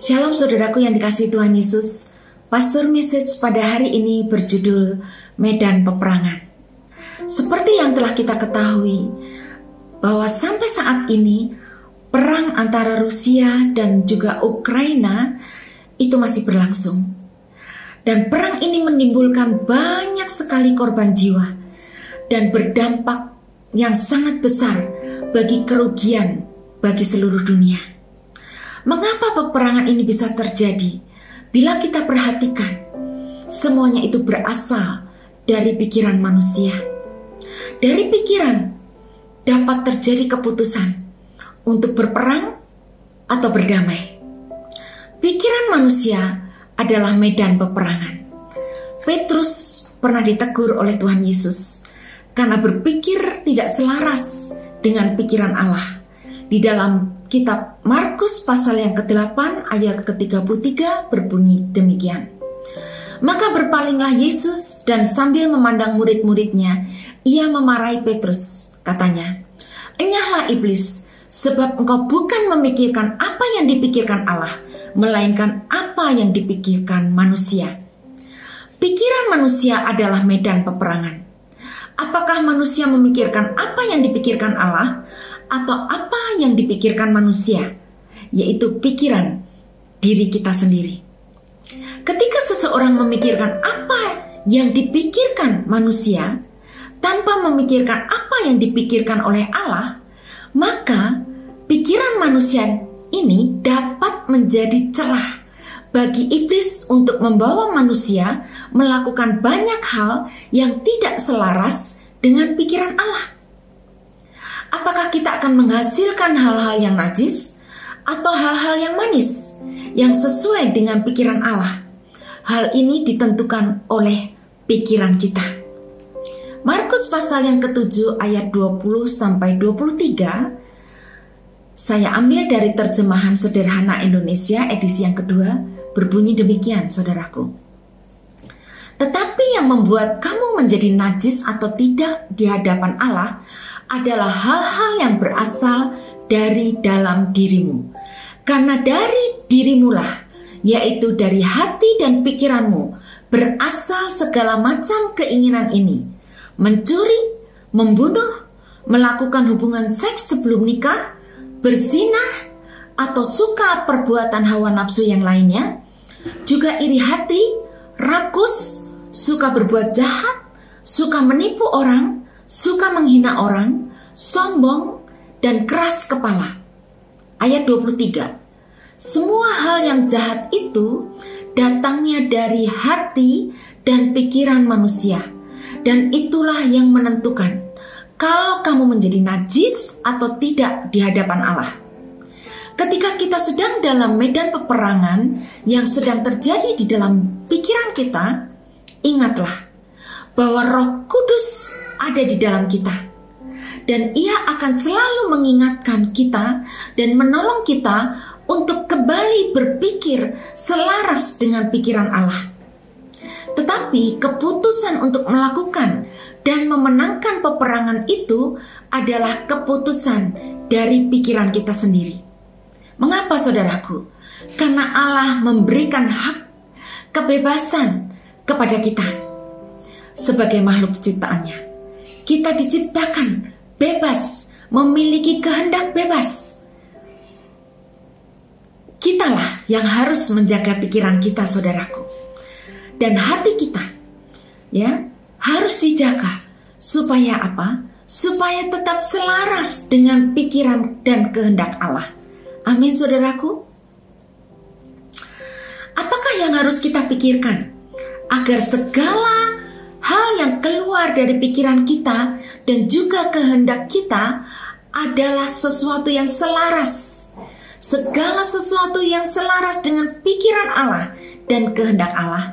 Shalom saudaraku yang dikasih Tuhan Yesus. Pastor message pada hari ini berjudul Medan Peperangan. Seperti yang telah kita ketahui bahwa sampai saat ini perang antara Rusia dan juga Ukraina itu masih berlangsung. Dan perang ini menimbulkan banyak sekali korban jiwa dan berdampak yang sangat besar bagi kerugian bagi seluruh dunia. Mengapa peperangan ini bisa terjadi? Bila kita perhatikan, semuanya itu berasal dari pikiran manusia. Dari pikiran dapat terjadi keputusan untuk berperang atau berdamai. Pikiran manusia adalah medan peperangan. Petrus pernah ditegur oleh Tuhan Yesus karena berpikir tidak selaras dengan pikiran Allah. Di dalam Kitab Markus pasal yang ke-8 ayat ke-33 berbunyi demikian. Maka berpalinglah Yesus dan sambil memandang murid-muridnya, ia memarahi Petrus. Katanya, Enyahlah iblis, sebab engkau bukan memikirkan apa yang dipikirkan Allah, melainkan apa yang dipikirkan manusia. Pikiran manusia adalah medan peperangan. Apakah manusia memikirkan apa yang dipikirkan Allah atau apa yang dipikirkan manusia, yaitu pikiran diri kita sendiri. Ketika seseorang memikirkan apa yang dipikirkan manusia tanpa memikirkan apa yang dipikirkan oleh Allah, maka pikiran manusia ini dapat menjadi celah bagi iblis untuk membawa manusia melakukan banyak hal yang tidak selaras dengan pikiran Allah apakah kita akan menghasilkan hal-hal yang najis atau hal-hal yang manis yang sesuai dengan pikiran Allah. Hal ini ditentukan oleh pikiran kita. Markus pasal yang ketujuh ayat 20 sampai 23 saya ambil dari terjemahan sederhana Indonesia edisi yang kedua berbunyi demikian saudaraku. Tetapi yang membuat kamu menjadi najis atau tidak di hadapan Allah adalah hal-hal yang berasal dari dalam dirimu. Karena dari dirimulah, yaitu dari hati dan pikiranmu, berasal segala macam keinginan ini. Mencuri, membunuh, melakukan hubungan seks sebelum nikah, berzinah, atau suka perbuatan hawa nafsu yang lainnya, juga iri hati, rakus, suka berbuat jahat, suka menipu orang, suka menghina orang, sombong, dan keras kepala. Ayat 23. Semua hal yang jahat itu datangnya dari hati dan pikiran manusia. Dan itulah yang menentukan kalau kamu menjadi najis atau tidak di hadapan Allah. Ketika kita sedang dalam medan peperangan yang sedang terjadi di dalam pikiran kita, ingatlah bahwa Roh Kudus ada di dalam kita. Dan ia akan selalu mengingatkan kita dan menolong kita untuk kembali berpikir selaras dengan pikiran Allah. Tetapi keputusan untuk melakukan dan memenangkan peperangan itu adalah keputusan dari pikiran kita sendiri. Mengapa saudaraku? Karena Allah memberikan hak kebebasan kepada kita sebagai makhluk ciptaannya. Kita diciptakan bebas, memiliki kehendak bebas. Kitalah yang harus menjaga pikiran kita, saudaraku. Dan hati kita, ya, harus dijaga supaya apa? Supaya tetap selaras dengan pikiran dan kehendak Allah. Amin, saudaraku. Apakah yang harus kita pikirkan agar segala keluar dari pikiran kita dan juga kehendak kita adalah sesuatu yang selaras. Segala sesuatu yang selaras dengan pikiran Allah dan kehendak Allah.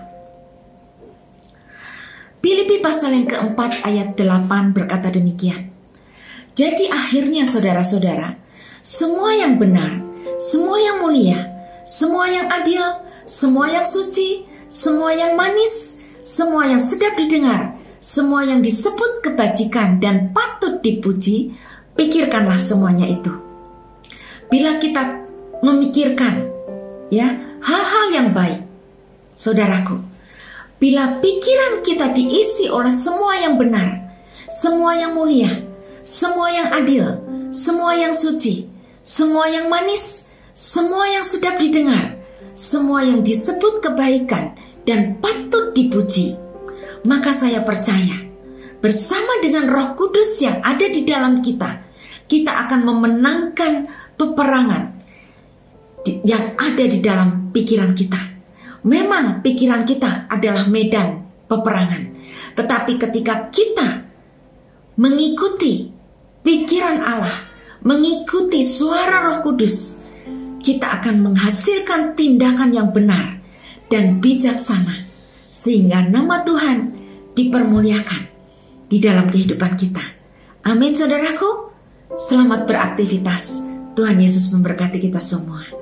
Filipi pasal yang keempat ayat 8 berkata demikian. Jadi akhirnya saudara-saudara, semua yang benar, semua yang mulia, semua yang adil, semua yang suci, semua yang manis, semua yang sedap didengar, semua yang disebut kebajikan dan patut dipuji, pikirkanlah semuanya itu. Bila kita memikirkan ya hal-hal yang baik. Saudaraku, bila pikiran kita diisi oleh semua yang benar, semua yang mulia, semua yang adil, semua yang suci, semua yang manis, semua yang sedap didengar, semua yang disebut kebaikan dan patut dipuji, maka saya percaya bersama dengan Roh Kudus yang ada di dalam kita, kita akan memenangkan peperangan yang ada di dalam pikiran kita. Memang pikiran kita adalah medan peperangan, tetapi ketika kita mengikuti pikiran Allah, mengikuti suara Roh Kudus, kita akan menghasilkan tindakan yang benar dan bijaksana, sehingga nama Tuhan dipermuliakan di dalam kehidupan kita. Amin, saudaraku. Selamat beraktivitas. Tuhan Yesus memberkati kita semua.